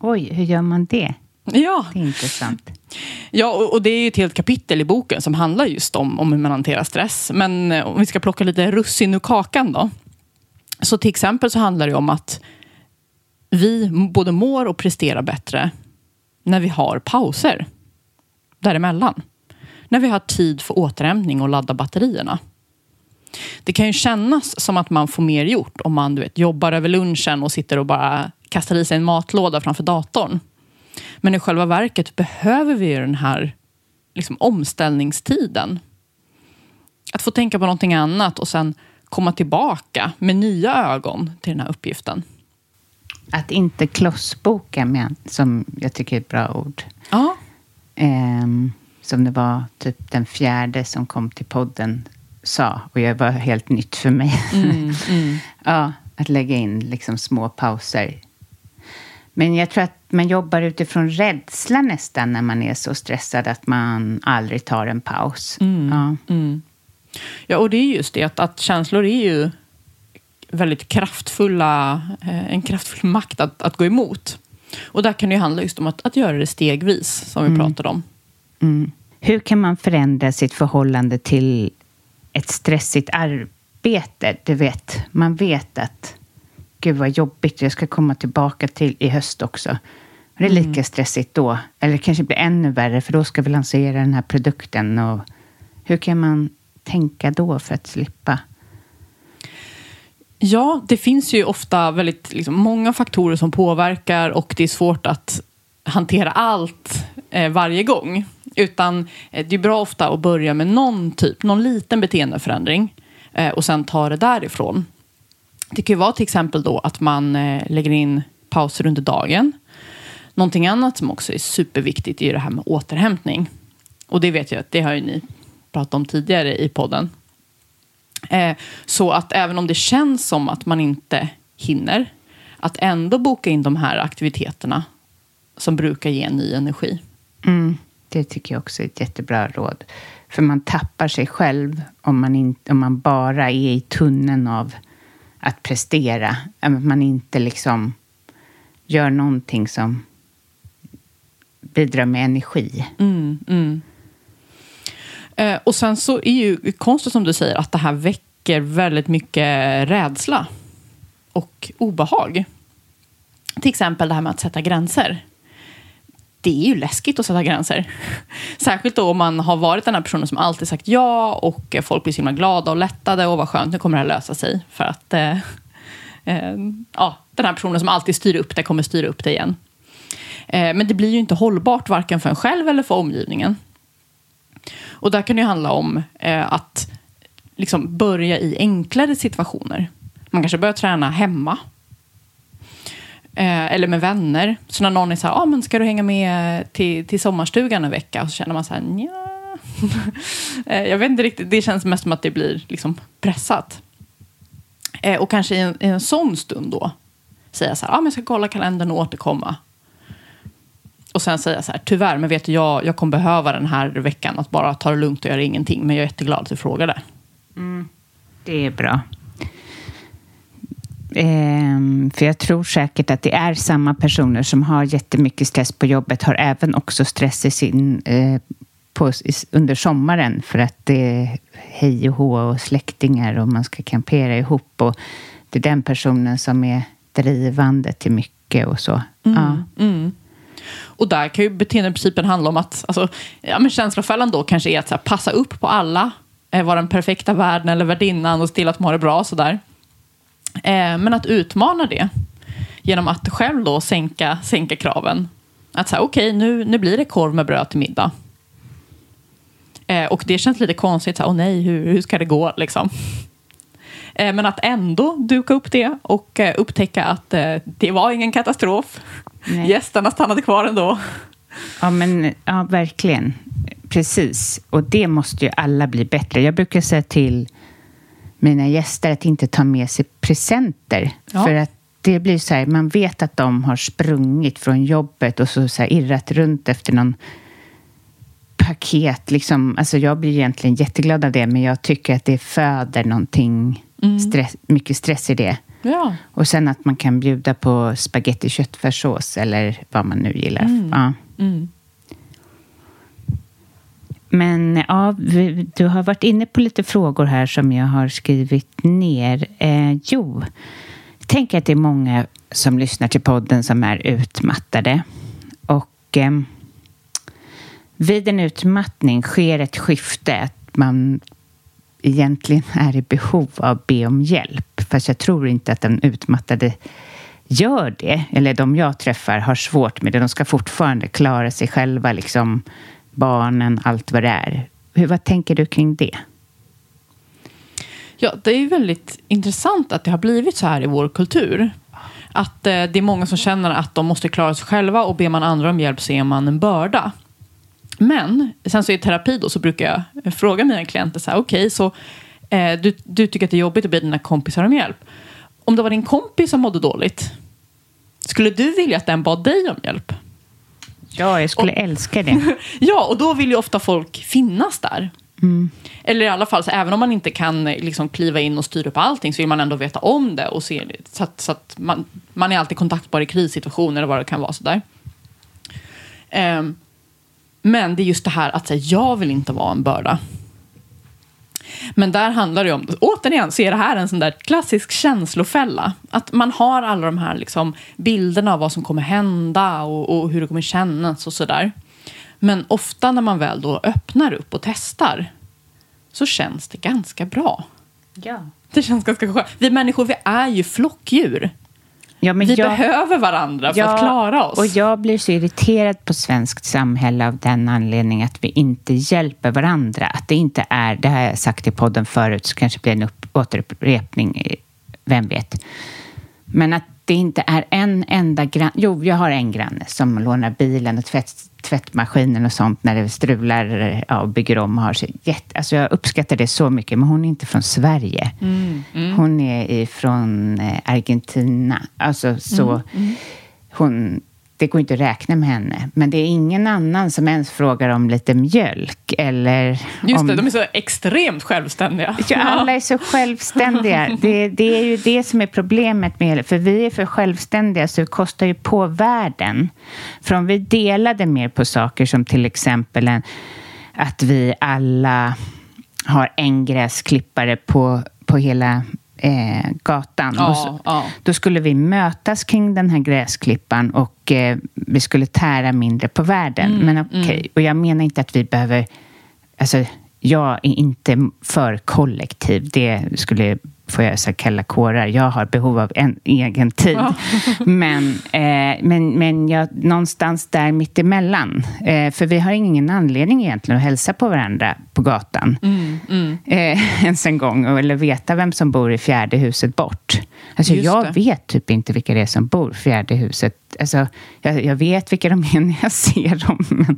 Oj, hur gör man det? Ja. Det är intressant. Ja, och, och det är ju ett helt kapitel i boken som handlar just om, om hur man hanterar stress. Men eh, om vi ska plocka lite russin ur kakan då. Så till exempel så handlar det om att vi både mår och presterar bättre när vi har pauser däremellan. När vi har tid för återhämtning och ladda batterierna. Det kan ju kännas som att man får mer gjort om man du vet, jobbar över lunchen och sitter och bara kastar i sig en matlåda framför datorn. Men i själva verket behöver vi ju den här liksom, omställningstiden. Att få tänka på någonting annat och sen komma tillbaka med nya ögon till den här uppgiften. Att inte klossboka, som jag tycker är ett bra ord. Ja. Ehm, som det var typ den fjärde som kom till podden sa. Och jag var helt nytt för mig. Mm, mm. ja, att lägga in liksom små pauser. Men jag tror att man jobbar utifrån rädsla nästan när man är så stressad att man aldrig tar en paus. Ja. Mm. Ja, och det är just det att, att känslor är ju väldigt kraftfulla, eh, en kraftfull makt att, att gå emot. Och där kan det ju handla just om att, att göra det stegvis, som vi pratade om. Mm. Hur kan man förändra sitt förhållande till ett stressigt arbete? Du vet, man vet att gud vad jobbigt, jag ska komma tillbaka till i höst också. Det är lika stressigt då. Eller det kanske blir ännu värre, för då ska vi lansera den här produkten. Och hur kan man tänka då för att slippa? Ja, det finns ju ofta väldigt liksom, många faktorer som påverkar och det är svårt att hantera allt eh, varje gång. Utan eh, det är bra ofta att börja med någon typ, någon liten beteendeförändring eh, och sen ta det därifrån. Det kan ju vara till exempel då att man eh, lägger in pauser under dagen. Någonting annat som också är superviktigt är ju det här med återhämtning. Och det vet jag att det har ju ni pratat om tidigare i podden. Så att även om det känns som att man inte hinner, att ändå boka in de här aktiviteterna som brukar ge ny energi. Mm, det tycker jag också är ett jättebra råd. För man tappar sig själv om man, in, om man bara är i tunneln av att prestera. Att man inte liksom gör någonting som bidrar med energi. Mm, mm. Eh, och sen så är ju konstigt som du säger att det här väcker väldigt mycket rädsla och obehag. Till exempel det här med att sätta gränser. Det är ju läskigt att sätta gränser. Särskilt då om man har varit den här personen som alltid sagt ja och folk blir så himla glada och lättade och vad skönt, nu kommer det här lösa sig. För att eh, eh, ja, den här personen som alltid styr upp det kommer styra upp det igen. Eh, men det blir ju inte hållbart varken för en själv eller för omgivningen. Och där kan det handla om eh, att liksom börja i enklare situationer. Man kanske börjar träna hemma. Eh, eller med vänner. Så när någon är så här, ah, men ska du hänga med till, till sommarstugan en vecka? Och så känner man så här, nja. eh, jag vet inte riktigt, det känns mest som att det blir liksom pressat. Eh, och kanske i en, i en sån stund då säga så här, ah, men jag ska kolla kalendern och återkomma. Och sen säga så här, tyvärr, men vet du, jag, jag kommer behöva den här veckan att bara ta det lugnt och göra ingenting. Men jag är jätteglad att du frågade. Mm. Det är bra. Ehm, för jag tror säkert att det är samma personer som har jättemycket stress på jobbet har även också stress i sin, eh, på, under sommaren för att det är hej och hå och släktingar och man ska kampera ihop. Och det är den personen som är drivande till mycket och så. Ja. Och där kan ju beteendeprincipen handla om att, alltså, ja men känslofällan då kanske är att så här, passa upp på alla, eh, vara den perfekta värden eller värdinnan och se till att de har det bra sådär. Eh, men att utmana det genom att själv då sänka, sänka kraven. Att säga, okej, okay, nu, nu blir det korv med bröd till middag. Eh, och det känns lite konstigt, åh oh, nej, hur, hur ska det gå liksom? Eh, men att ändå duka upp det och eh, upptäcka att eh, det var ingen katastrof. Nej. Gästerna stannade kvar ändå. Ja, men ja, verkligen. Precis. Och det måste ju alla bli bättre. Jag brukar säga till mina gäster att inte ta med sig presenter. Ja. För att det blir så här, man vet att de har sprungit från jobbet och så, så här, irrat runt efter någon paket. Liksom. Alltså jag blir egentligen jätteglad av det, men jag tycker att det föder någonting, stress, mycket stress i det. Ja. Och sen att man kan bjuda på spaghetti köttfärssås eller vad man nu gillar. Ja. Men ja, vi, du har varit inne på lite frågor här som jag har skrivit ner. Eh, jo, jag tänker att det är många som lyssnar till podden som är utmattade. Och eh, vid en utmattning sker ett skifte. Att man egentligen är i behov av att be om hjälp. Fast jag tror inte att den utmattade gör det. Eller de jag träffar har svårt med det. De ska fortfarande klara sig själva, liksom barnen, allt vad det är. Hur, vad tänker du kring det? Ja, det är ju väldigt intressant att det har blivit så här i vår kultur. Att eh, det är många som känner att de måste klara sig själva och ber man andra om hjälp så är man en börda. Men sen så i terapi då så brukar jag fråga mina klienter så här, okej, okay, så eh, du, du tycker att det är jobbigt att be dina kompisar om hjälp. Om det var din kompis som mådde dåligt, skulle du vilja att den bad dig om hjälp? Ja, jag skulle och, älska det. ja, och då vill ju ofta folk finnas där. Mm. Eller i alla fall, så även om man inte kan liksom, kliva in och styra upp allting så vill man ändå veta om det och se. Så att, så att man, man är alltid kontaktbar i krissituationer eller vad det kan vara. Sådär. Um, men det är just det här att säga, jag vill inte vara en börda. Men där handlar det om, återigen så är det här en sån där klassisk känslofälla. Att man har alla de här liksom bilderna av vad som kommer hända och, och hur det kommer kännas och sådär. Men ofta när man väl då öppnar upp och testar så känns det ganska bra. Ja. Det känns ganska skönt. Vi människor, vi är ju flockdjur. Ja, vi jag, behöver varandra för ja, att klara oss. Och jag blir så irriterad på svenskt samhälle av den anledningen att vi inte hjälper varandra. Att det inte är, det har jag sagt i podden förut, så kanske blir en upp, återupprepning, vem vet. Men att det inte är en enda granne. Jo, jag har en granne som lånar bilen och tvätt, tvättmaskinen och sånt när det strular ja, och bygger om. Och har sig. Jätte, alltså jag uppskattar det så mycket, men hon är inte från Sverige. Mm, mm. Hon är från eh, Argentina. Alltså, så mm, mm, hon det går inte att räkna med henne. Men det är ingen annan som ens frågar om lite mjölk eller... Just om... det, de är så extremt självständiga. Ja, alla är så självständiga. Det, det, är ju det som är problemet med För vi är för självständiga så det kostar ju på världen. För om vi delade mer på saker som till exempel en, att vi alla har en gräsklippare på, på hela eh, gatan. Ja, så, ja. Då skulle vi mötas kring den här gräsklippan och eh, vi skulle tära mindre på världen. Mm, Men okej, okay. mm. och jag menar inte att vi behöver... Alltså, jag är inte för kollektiv. Det skulle får jag så kalla kårar. Jag har behov av en egen tid. Ja. men eh, men, men jag, någonstans där mittemellan. Eh, för vi har ingen anledning egentligen att hälsa på varandra på gatan. Mm, mm. Eh, ens en gång. Eller veta vem som bor i fjärde huset bort. Alltså, jag det. vet typ inte vilka det är som bor i fjärde huset. Alltså, jag, jag, vet vilka de är när jag ser dem. Men,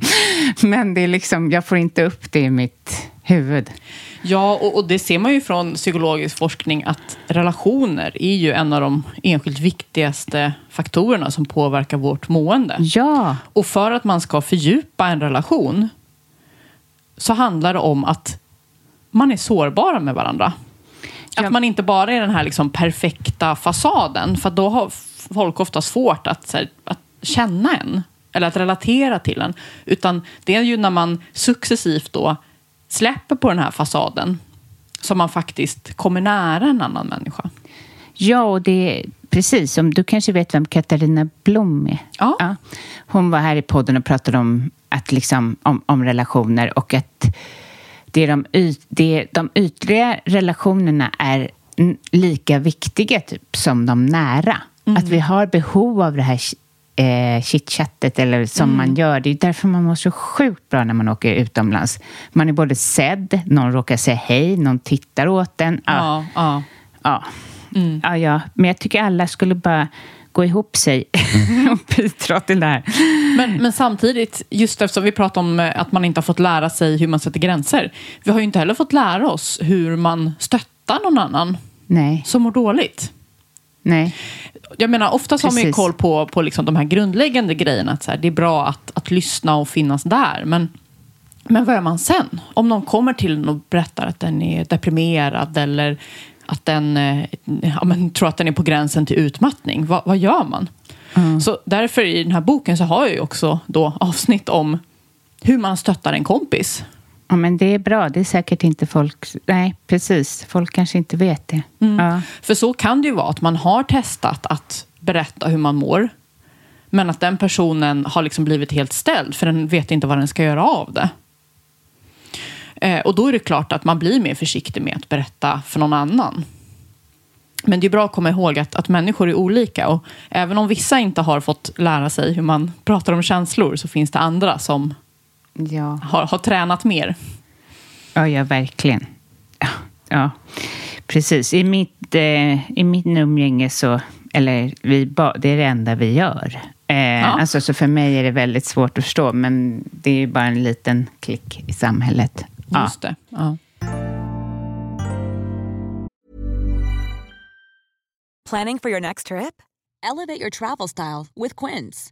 men det är liksom, jag får inte upp det i mitt huvud. Ja, och, och, det ser man ju från psykologisk forskning att relationer är ju en av de enskilt viktigaste faktorerna som påverkar vårt mående. Ja. Och för att man ska fördjupa en relation så handlar det om att man är sårbara med varandra. Att man inte bara är den här liksom perfekta fasaden, för då har folk ofta svårt att, här, att känna en eller att relatera till en. Utan det är ju när man successivt då släpper på den här fasaden som man faktiskt kommer nära en annan människa. Ja, och det är precis som du kanske vet vem Katarina Blom är? Ja. ja. Hon var här i podden och pratade om, att liksom, om, om relationer och att det är de, yt, det, de ytliga relationerna är lika viktiga typ, som de nära. Mm. Att vi har behov av det här eh, chitchattet eller som mm. man gör. Det är därför man mår så sjukt bra när man åker utomlands. Man är både sedd, någon råkar säga hej, någon tittar åt en. Ja, ja. ja. Mm. ja, ja. Men jag tycker alla skulle bara gå ihop sig och bidra till det här. Men, men samtidigt, just eftersom vi pratar om eh, att man inte har fått lära sig hur man sätter gränser. Vi har ju inte heller fått lära oss hur man stöttar någon annan Nej. som mår dåligt. Nej. Jag menar, oftast Precis. har man ju koll på, på liksom de här grundläggande grejerna. Att så här, det är bra att, att lyssna och finnas där. Men, men vad gör man sen? Om någon kommer till en och berättar att den är deprimerad eller att den eh, ja, men, tror att den är på gränsen till utmattning. Va, vad gör man? Så därför i den här boken så har jag ju också då avsnitt om hur man stöttar en kompis. Ja, men det är bra. Det är säkert inte folk... Nej, precis. Folk kanske inte vet det. Ja. För så kan det ju vara att man har testat att berätta hur man mår. Men att den personen har liksom blivit helt ställd för den vet inte vad den ska göra av det. Eh, och då är det klart att man blir mer försiktig med att berätta för någon annan. Men det är bra att komma ihåg att, att människor är olika och även om vissa inte har fått lära sig hur man pratar om känslor så finns det andra som Ja. har, har tränat mer. Ja, ja, verkligen. Ja, ja. precis. I mitt, eh, I mitt umgänge så, eller vi, ba- det är det enda vi gör. Eh, alltså, så för mig är det väldigt svårt att förstå, men det är ju bara en liten klick i samhället. Ja. Just det. Ja. Planning for your next trip? Elevate your travel style with Quince.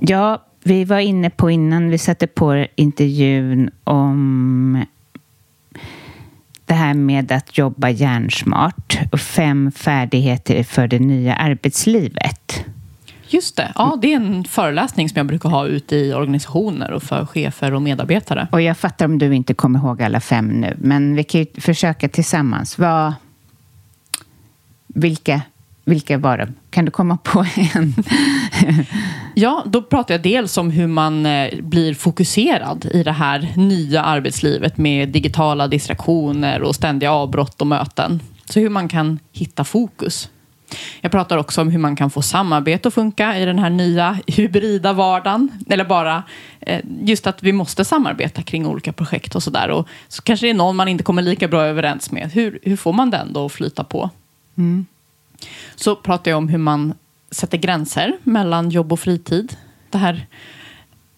Ja, vi var inne på innan vi satte på intervjun om det här med att jobba hjärnsmart och fem färdigheter för det nya arbetslivet. Just det. Ja, det är en föreläsning som jag brukar ha ute i organisationer och för chefer och medarbetare. Och jag fattar om du inte kommer ihåg alla fem nu, men vi kan ju försöka tillsammans. Vad, vilka, vilka var de? Kan du komma på en? Ja, då pratar jag dels om hur man eh, blir fokuserad i det här nya arbetslivet med digitala distraktioner och ständiga avbrott och möten. Så hur man kan hitta fokus. Jag pratar också om hur man kan få samarbete att funka i den här nya hybrida vardagen. Eller bara eh, just att vi måste samarbeta kring olika projekt och sådär. Och så kanske det är någon man inte kommer lika bra överens med. Hur, hur får man den då att flyta på? Så pratar jag om hur man sätter gränser mellan jobb och fritid. Det här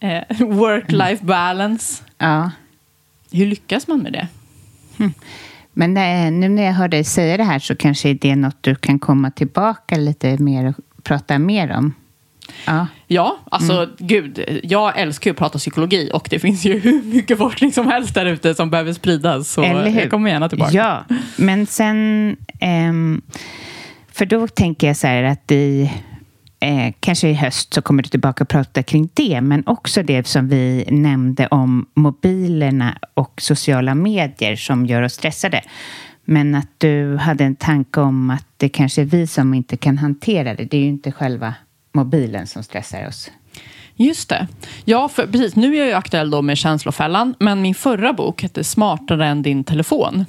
eh, work-life balance. Ja. Hur lyckas man med det? Men eh, nu när jag hör dig säga det här så kanske det är något du kan komma tillbaka lite mer och prata mer om. Ja. Ja, alltså gud, jag älskar ju att prata psykologi och det finns ju hur mycket forskning som helst där ute som behöver spridas. Så Eller hur? jag kommer gärna tillbaka. Ja, men sen... ehm, för då tänker jag så här att i... Eh, kanske i höst så kommer du tillbaka och prata kring det, men också det som vi nämnde om mobilerna och sociala medier som gör oss stressade. Men att du hade en tanke om att det kanske är vi som inte kan hantera det. Det är ju inte själva mobilen som stressar oss. Just det. Ja, för, precis. Nu är jag ju aktuell då med Känslofällan, men min förra bok hette Smartare än din telefon.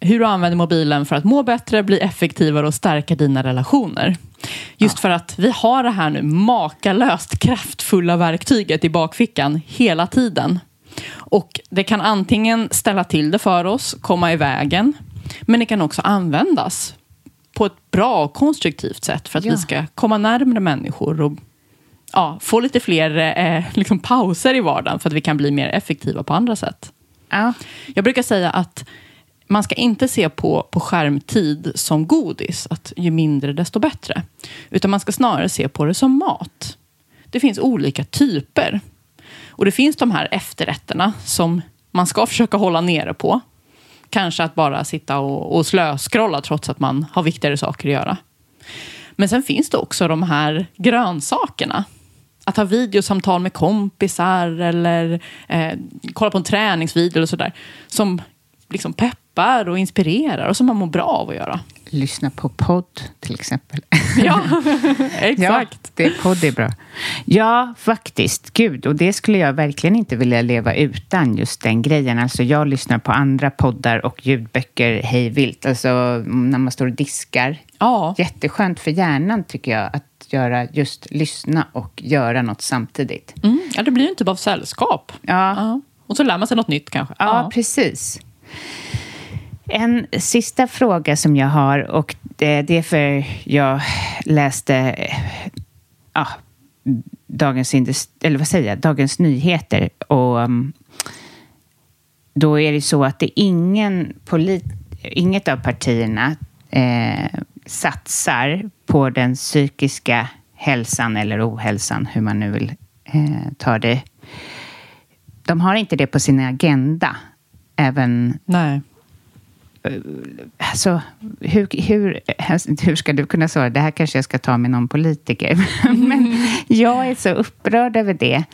Hur du använder mobilen för att må bättre, bli effektivare och stärka dina relationer. Just för att vi har det här nu makalöst kraftfulla verktyget i bakfickan hela tiden. Och det kan antingen ställa till det för oss, komma i vägen, men det kan också användas på ett bra och konstruktivt sätt för att Ja. vi ska komma närmare människor och ja, få lite fler eh, liksom pauser i vardagen för att vi kan bli mer effektiva på andra sätt. Ja, Jag brukar säga att man ska inte se på, på skärmtid som godis, att ju mindre desto bättre. Utan man ska snarare se på det som mat. Det finns olika typer. Och det finns de här efterrätterna som man ska försöka hålla nere på. Kanske att bara sitta och, och slöskrolla trots att man har viktigare saker att göra. Men sen finns det också de här grönsakerna. Att ha videosamtal med kompisar eller eh, kolla på en träningsvideo eller sådär. Som liksom peppar och inspirerar och som man mår bra av att göra. Lyssna på podd till exempel. Ja, exakt. Ja, det, podd är bra. Ja, faktiskt. Gud, och det skulle jag verkligen inte vilja leva utan, just den grejen. Alltså, jag lyssnar på andra poddar och ljudböcker hej vilt. Alltså när man står och diskar. Ja. Jätteskönt för hjärnan, tycker jag, att göra just lyssna och göra något samtidigt. Mm. Ja, det blir ju en typ av sällskap. Ja. ja. Och så lär man sig något nytt kanske. Ja, ja, precis. En sista fråga som jag har och det, är för jag läste ja, Dagens, eller vad säger jag, Dagens Nyheter och mm, då är det så att det ingen polit, inget av partierna eh, satsar på den psykiska hälsan eller ohälsan, hur man nu vill eh, ta det. De har inte det på sin agenda. Även... Nej. Alltså, hur, hur, hur ska du kunna svara? Det här kanske jag ska ta med någon politiker. Men jag är så upprörd över det.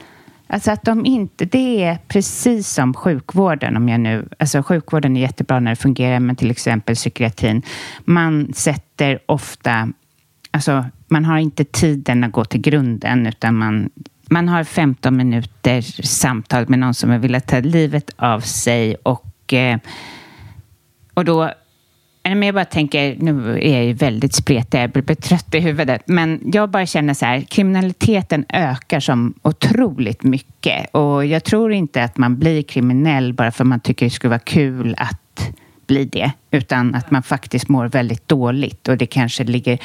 Alltså att de inte, det är precis som sjukvården. Om jag nu, alltså sjukvården är jättebra när det fungerar, men till exempel psykiatrin. Man sätter ofta, alltså man har inte tiden att gå till grunden, utan man, man har 15 minuters samtal med någon som vill ta livet av sig och, eh, och då men jag bara tänker, nu är jag ju väldigt spretig, jag blir trött i huvudet, men jag bara känner så här, kriminaliteten ökar som otroligt mycket och jag tror inte att man blir kriminell bara för att man tycker det skulle vara kul att bli det, utan att man faktiskt mår väldigt dåligt och det kanske ligger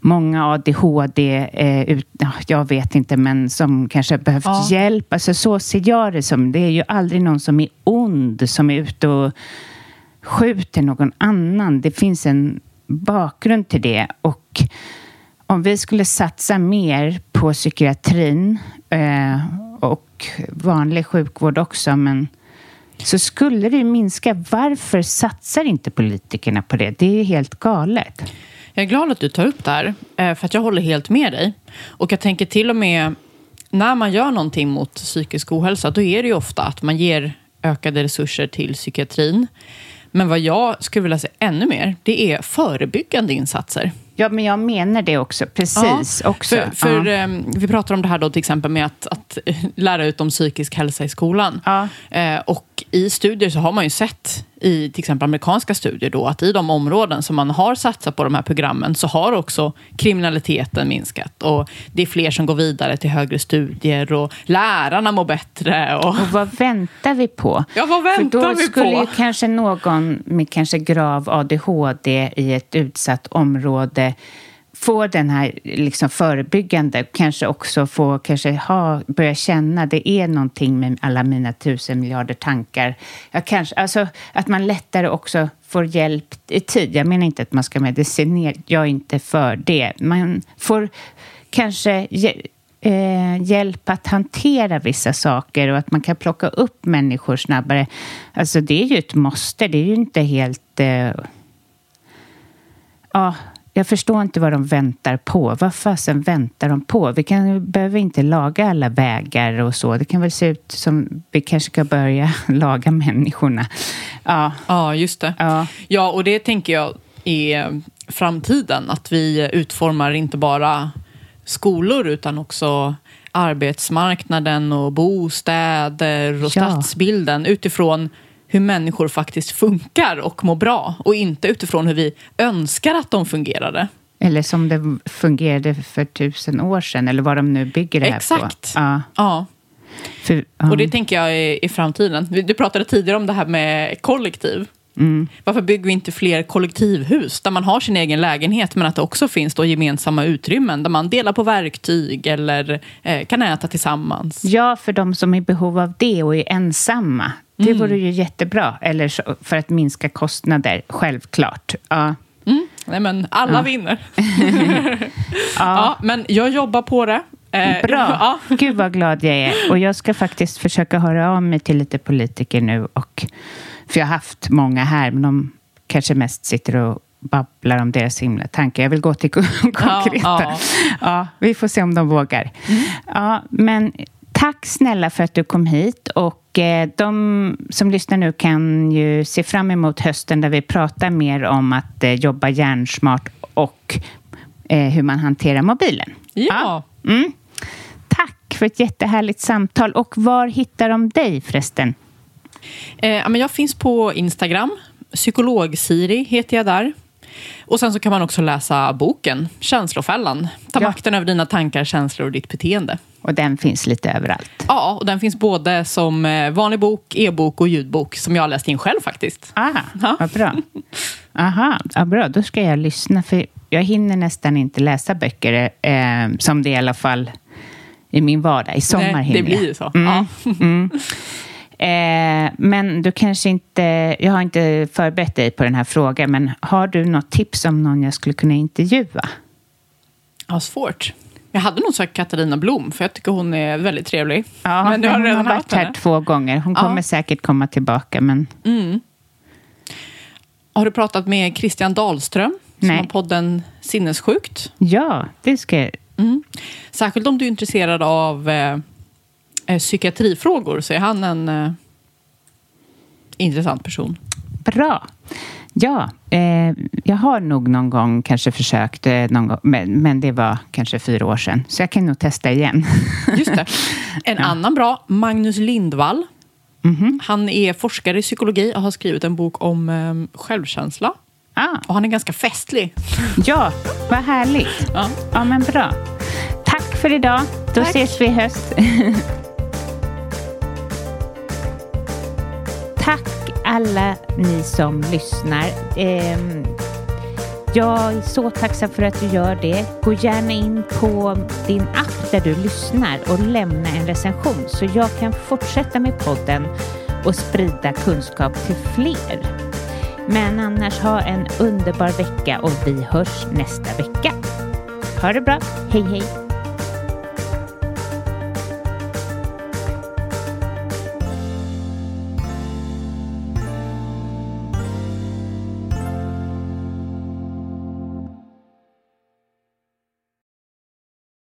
många ADHD, eh, ut, jag vet inte, men som kanske har behövt ja. hjälp. Alltså så ser jag det som. Det är ju aldrig någon som är ond som är ute och skjuter någon annan. Det finns en bakgrund till det. Och om vi skulle satsa mer på psykiatrin eh, och vanlig sjukvård också, men så skulle det minska. Varför satsar inte politikerna på det? Det är helt galet. Jag är glad att du tar upp det här, eh, för att jag håller helt med dig. Och jag tänker till och med när man gör någonting mot psykisk ohälsa, då är det ju ofta att man ger ökade resurser till psykiatrin. Men vad jag skulle vilja se ännu mer, det är förebyggande insatser. Ja, men jag menar det också. Precis. Ja, också. För, för ja. um, vi pratar om det här då till exempel med att, att lära ut om psykisk hälsa i skolan. Ja. Uh, och i studier så har man ju sett i till exempel amerikanska studier då att i de områden som man har satsat på de här programmen så har också kriminaliteten minskat och det är fler som går vidare till högre studier och lärarna mår bättre. Och, och vad väntar vi på? Ja, vad väntar För då vi skulle på? ju kanske någon med kanske grav ADHD i ett utsatt område få den här liksom förebyggande, kanske också få kanske ha, börja känna det är någonting med alla mina tusen miljarder tankar. Jag kanske, alltså, att man lättare också får hjälp i tid. Jag menar inte att man ska medicinera, jag är inte för det. Man får kanske eh, hjälp att hantera vissa saker och att man kan plocka upp människor snabbare. Alltså det är ju ett måste, det är ju inte helt... Eh, ja, jag förstår inte vad de väntar på. Vad fasen väntar de på? Vi kan, behöver inte laga alla vägar och så. Det kan väl se ut som vi kanske ska börja laga människorna. Ja, ja just det. Ja. ja, och det tänker jag är framtiden. Att vi utformar inte bara skolor utan också arbetsmarknaden och bostäder och ja. stadsbilden utifrån hur människor faktiskt funkar och mår bra och inte utifrån hur vi önskar att de fungerade. Eller som det fungerade för tusen år sedan, eller vad de nu bygger det här Exakt. på. Exakt. Ja. ja. För, ja. Och det tänker jag är i framtiden. Du pratade tidigare om det här med kollektiv. Mm. Varför bygger vi inte fler kollektivhus där man har sin egen lägenhet men att det också finns då gemensamma utrymmen där man delar på verktyg eller eh, kan äta tillsammans? Ja, för de som är i behov av det och är ensamma Det Mm. vore ju jättebra. Eller så, för att minska kostnader, självklart. Ja. Nej, men alla Ja. vinner. ja. men jag jobbar på det. Eh, Bra. Ja. Gud vad glad jag är. Och jag ska faktiskt försöka höra av mig till lite politiker nu. Och, för jag har haft många här, men de kanske mest sitter och babblar om deras himla tankar. Jag vill gå till konkreta. Ja, ja. vi får se om de vågar. Ja, men tack snälla för att du kom hit. Och de som lyssnar nu kan ju se fram emot hösten där vi pratar mer om att eh, jobba hjärnsmart och eh, hur man hanterar mobilen. Ja. Mm. Tack för ett jättehärligt samtal. Och var hittar de dig förresten? Eh, jag finns på Instagram. Psykolog-Siri heter jag där. Och sen så kan man också läsa boken Känslofällan. Ta Ja. makten över dina tankar, känslor och ditt beteende. Och den finns lite överallt. Ja, och den finns både som eh, vanlig bok, e-bok och ljudbok som jag har läst in själv faktiskt. Ah, Ja. vad bra. Aha, ja, bra. Då ska jag lyssna. För jag hinner nästan inte läsa böcker, eh, som det i alla fall i min vardag. I sommar Nej, hinner det blir jag. ju så. Mm. Ja. Mm. Eh, men du kanske inte... Jag har inte förberett dig på den här frågan, men har du något tips om någon jag skulle kunna intervjua? Ja, svårt. Jag hade nog sagt Katarina Blom, för jag tycker hon är väldigt trevlig. Ja, men du har hon redan har haft varit här henne. två gånger. Hon Ja. kommer säkert komma tillbaka, men... Mm. Har du pratat med Christian Dahlström, som Nej. har podden Sinnessjukt? Ja, det ska jag... Mm. Särskilt om du är intresserad av eh, psykiatrifrågor så är han en eh, intressant person. Bra. Ja, eh, jag har nog någon gång kanske försökt, eh, någon gång, men, men det var kanske fyra år sedan. Så jag kan nog testa igen. Just det. En annan bra, Magnus Lindvall. Mhm. Han är forskare i psykologi och har skrivit en bok om eh, självkänsla. Ah, Och han är ganska festlig. ja, vad härligt. Ja. Ja, men bra. Tack för idag. Då Tack. ses vi i höst. Tack alla ni som lyssnar. Ehm, jag är så tacksam för att du gör det. Gå gärna in på din app där du lyssnar och lämna en recension så jag kan fortsätta med podden och sprida kunskap till fler. Men annars ha en underbar vecka och vi hörs nästa vecka. Ha det bra. Hej hej!